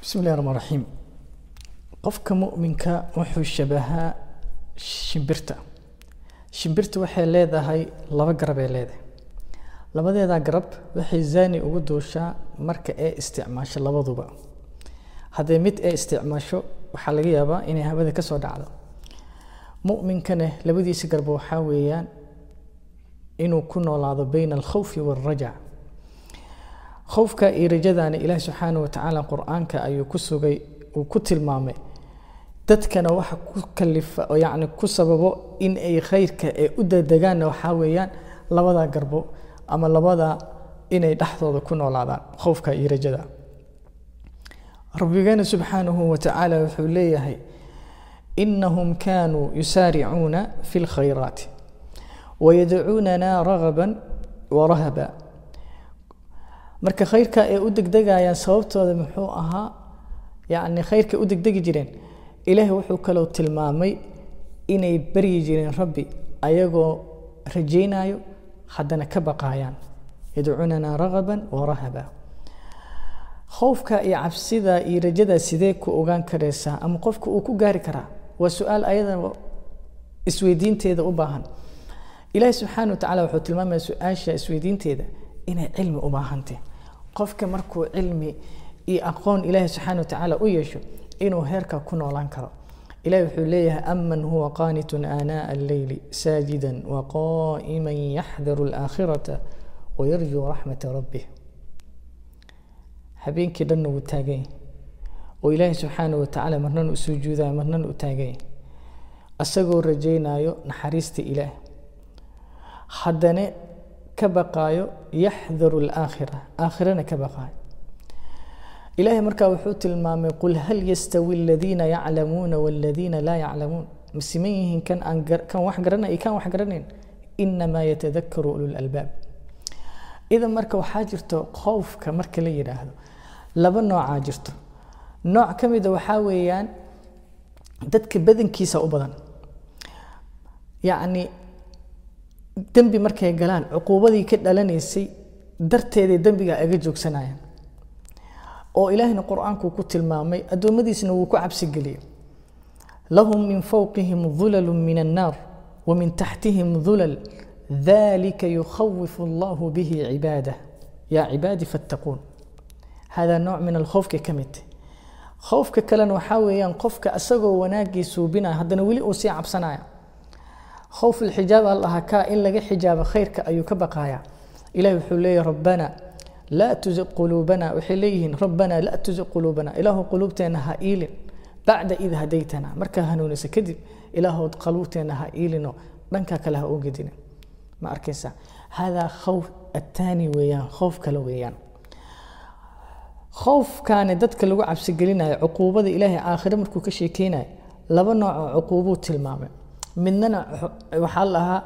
bismi illahi raxmaan raxiim qofka mu'minka wuxuu shabahaa shimbirta. Shimbirta waxay leedahay laba ay leedahay. Labadeedaa garab waxay zaani ugu duushaa marka ay isticmaasho labaduba. Haddee mid ay isticmaasho waxaa laga yaabaa inay hawada ka soo dhacdo. Mu'minkana labadiisa garba waxaa weeyaan inuu ku noolaado bayna alkhawfi waalrajac khowfka iyo rajadaana ilaahi subxaana watacaala qur'aanka ayuu ku sugay uu ku tilmaamay. Dadkana waxa ku kalifa oo yacni ku sababo in ay khayrka ay u dadegaanna waxaa weeyaan labada garbo ama labada inay dhexdooda ku noolaadaan khowfka iyo rajada. Rabbigeena subxaanahu watacaala wuxuu leeyahay inahum kaanuu yusaaricuuna fi lkhayraati wayadcuunana ragaban warahaba marka khayrka ay u degdegayaan sababtooda muxuu ahaa yacni khayrka u degdegi jireen ilaahay wuxuu kaloo tilmaamay inay baryi jireen rabbi ayagoo rajaynayo haddana ka baqaayaan. Yadcuunana ragaban warahaba khowfka iyo cabsida iyo rajada sidee ku ogaan karaysaa ama qofka uu ku gaari karaa waa su'aal ayada isweydiinteeda u baahan. Ilaahi subxaana watacala wuxuu tilmaamaya su'aasha isweydiinteeda inay cilmi u baahantay qofka markuu cilmi iyo aqoon ilaahi subxaana watacaala u yeesho inuu heerka ku noolaan karo. Ilahi wuxuu leeyahay aman huwa qaanitun aanaa alleyli saajida waqaa'ima yaxdaru alaakhirata wayarjuu raxmata rabbih. Habeenkii dhanna wuu taaganya oo ilaahi subxaana watacaala marnana u sujuudayo marnana u taaganya asagoo rajaynayo naxariista ilaah. Haddana ka baqaayo yaxdaru alaakhira aakhirana ka baqaayo. Ilaahay markaa wuxuu tilmaamay qul hal yastawi aladiina yaclamuuna waladiina laa yaclamuun. Ma siman yihiin kan kan wax garanay kan wax garanayn? Inamaa yatadakaru ulul albaab. Idan marka waxaa jirto khowfka marka la yidhaahdo laba noocaa jirto. Nooc ka mida waxaa weeyaan dadka badankiisa u badan. Yacni dembi markay galaan cuquubadii ka dhalanaysay darteeday dembiga aga joogsanayaan oo ilaahina qur'aanku ku tilmaamay addoommadiisna wuu ku cabsigeliyey lahum min fowqihim dulalu min annaar wa min taxtihim dulal dalika yukhawifu allahu bihi cibaadah yaa cibaadi fattaquun. Hada nooc min alkhowfka ka mid khowfka kalena waxaa weeyaan qofka isagoo wanaagii suubinaya haddana weli uu sii cabsanaya khowf alxijaab allaha kaa in laga xijaabo khayrka ayuu ka baqayaa ilahi wuxuu leeyahy rabbana laa tuziq quluubana waxay leeyihiin rabbana laa tuziq quluubana. Ilaahu quluubteena ha iilin. Bacda id hadaytana markaa hanuunisa kadib ilaahood qaluubteena ha iilino. Dhanka kale ha u gedinin. Ma arkaysa? Hada khowf attaani weeyaan khowf kale weeyaan. Khowfkaani dadka lagu cabsigelinayo cuquubada ilaahay aakhire markuu ka sheekeynayo laba nooc oo cuquubuu tilmaamay midnana waxaa lahaa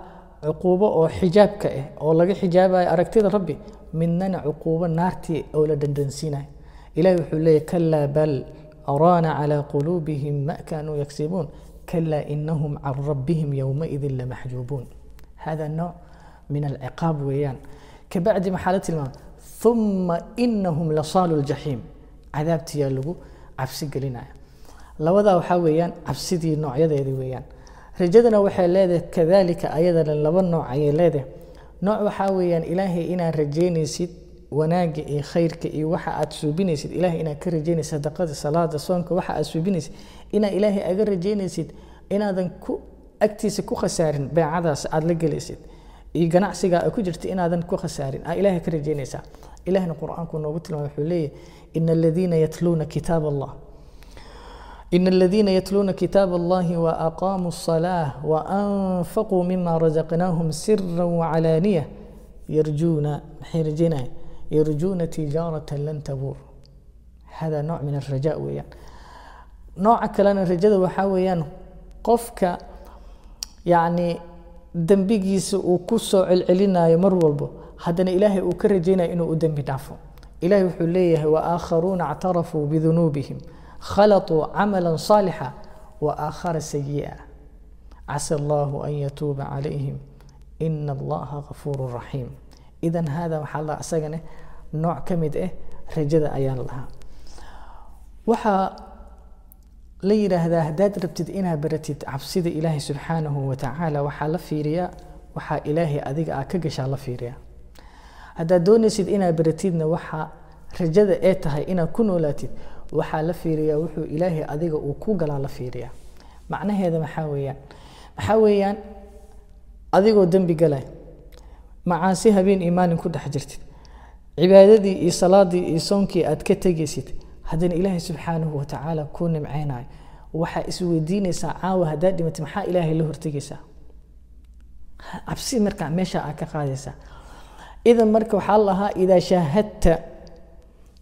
cuquubo oo xijaabka ah oo laga xijaabayo aragtida rabbi midnana cuquubo naartii oo la dhandhansiinayo ilahi wuxuu leeyahy kalaa bal raana calaa quluubihim ma kaanuu yagsibuun kalaa inahum can rabbihim yowmaidin lamaxjuubuun hada nooc min alciqaab weeyaan. Kabacdi maxaa la tilmaamay? Uma inahum lasaalu ljaxiim cadaabtiyaa lagu cabsi gelinaya. Labadaa waxaa weeyaan cabsidii noocyadeedii weeyaan rajadana waxay leedahay kadalika ayadana laba nooc ayay leedahay. Nooc waxaa weeyaan ilaahay inaad rajaynaysid wanaagga iyo khayrka iyo waxa aad suubinaysid. Ilahay inaad ka rajaynaysid sadaqada salaada soonka waxa aad suubinaysid. Inaad ilaahay aga rajaynaysid inaadan ku agtiisa ku khasaarin beecadaas aad la gelaysid. Iyo ganacsiga ay ku jirta inaadan ku khasaarin aa ilaahay ka rajaynaysaa. Ilahna qur'aanku noogu tilmaamay wuxuu leeyahy ina aladiina yatluuna kitaab allah إن الذين يتلون كتاب الله وأقاموا الصلاة وأنفقوا مما رزقناهم سرا وعلانية يرجون حرجنا يرجون تجارة لن تبور هذا نوع من الرجاء ويان نوع كلام الرجاء وحاويان قفك يعني دنبيجيس وكسو العلنا يمر والبو هذا إلهي وكرجينا إنه دنبي دافو إلهي وحليه وآخرون اعترفوا بذنوبهم khalaطuu camala صaalixa waakhara sayi'a casa allahu an yatuuba calayhim ina allaha kafuuru raxiim idan hada waxaa la isagane nooc ka mid ah rajada ayaan lahaa waxaa la yidhaahdaa haddaad rabtid inaad baratid cabsida ilaahay subxaanahu wa tacaala waxaa la fiiriyaa waxaa ilaahay adiga ah ka gashaa la fiiriyaa haddaad doonaysid inaad baratidna waxaa rajada ee tahay inaad ku noolaatid waxaa la fiiriyaa wuxuu ilaahay adiga uu ku galaa la fiiriyaa. Macnaheeda maxaa weeyaan? Maxaa weeyaan? Adigoo dembi galay macaasi habeen iyo maalin ku dhex jirtid. Cibaadadii iyo salaadii iyo soonkii aad ka tegaysid haddana ilaahay subxaanahu watacaala kuu nimceynayo. Waxaa isweydiinaysaa caawa haddaad dhimatid maxaa ilaahay la hortegaysaa cabsi markaa meesha aad ka qaadaysaa. Idan marka waxaa lahaa idaa shaahadta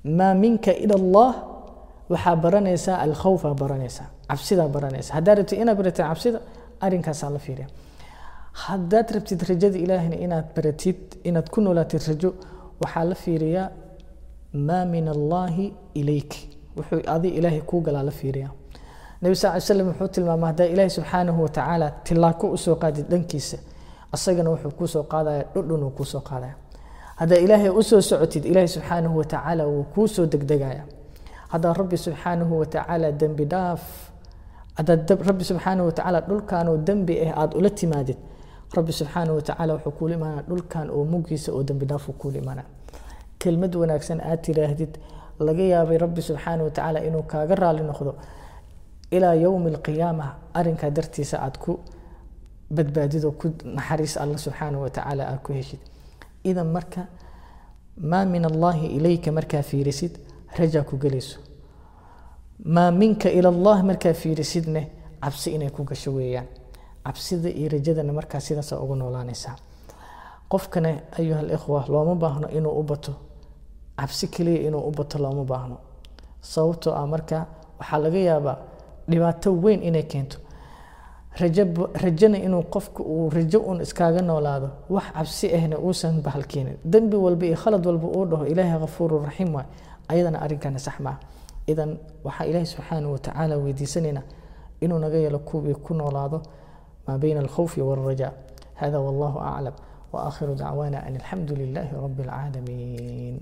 maa minka ila allah? Waxaa baranaysaa alkhawfaa baranaysaa. Cabsidaa baranaysaa. Haddaad rabtid inaad baratid cabsida arrinkaasaa la fiiriya. Haddaad rabtid rajada ilaahina inaad baratid inaad ku noolaatid rajo waxaa la fiiriyaa maa min allaahi ilayk. Wuxuu adi ilaahay kuu galaa la fiiriyaa. Nabi sal ly slam wuxuu tilmaama haddaa ilaahay subxaanahu watacaala tilaako u soo qaadid dhankiisa asagana wuxuu kuusoo qaadaya dhudhun uu kuusoo qaadaya haddaa ilaahay u soo socotid ilaahay subxaanahu watacaala wuu kuusoo degdegaya. Haddaa rabbi subxaanahu watacaala dembi dhaaf haddaad rabbi subxaanahu watacaala dhulkanoo dembi ah aada ula timaadid rabbi subxaanahu watacaala wuxuu kuula imaanaya dhulkan oo mugiisa oo dembi dhaaf uu kuula imaanaya kelmad wanaagsan aad tiraahdid laga yaabay rabbi subxaanahu watacaala inuu kaaga raali noqdo. Ilaa yowmi alqiyaama arrinkaa dartiisa aad ku badbaadid oo ku naxariis alla subxaanahu watacaala aad ku heshid idan marka maa min allaahi ilayka markaa fiirisid rajaa ku gelayso. Maa minka ila allah markaa fiirisidne cabsi inay ku gasho weeyaan. Cabsida iyo rajadana markaa sidaasa ugu noolaanaysaa qofkana ayuha alikhwa looma baahno inuu u bato. Cabsi keliya inuu u bato looma baahno. Sababtoo ah marka waxaa laga yaabaa dhibaato weyn inay keento rajana inuu qofka uu rajo uun iskaaga noolaado wax cabsi ahna uusan bahalkeenin dembi walba iyo khalad walba uu dhaho ilaahay hafuuru raxiim waay. Ayadana arrinkana sax maaha idan waxaa ilaahay subxaana watacaala weydiisanaynaa inuu naga yeelo kuwii ku noolaado maa bayna alkhawfi waalrajaa hada wallahu aclam. Waakhiru dacwaana an alxamdu lilaahi rabi alcaalamiin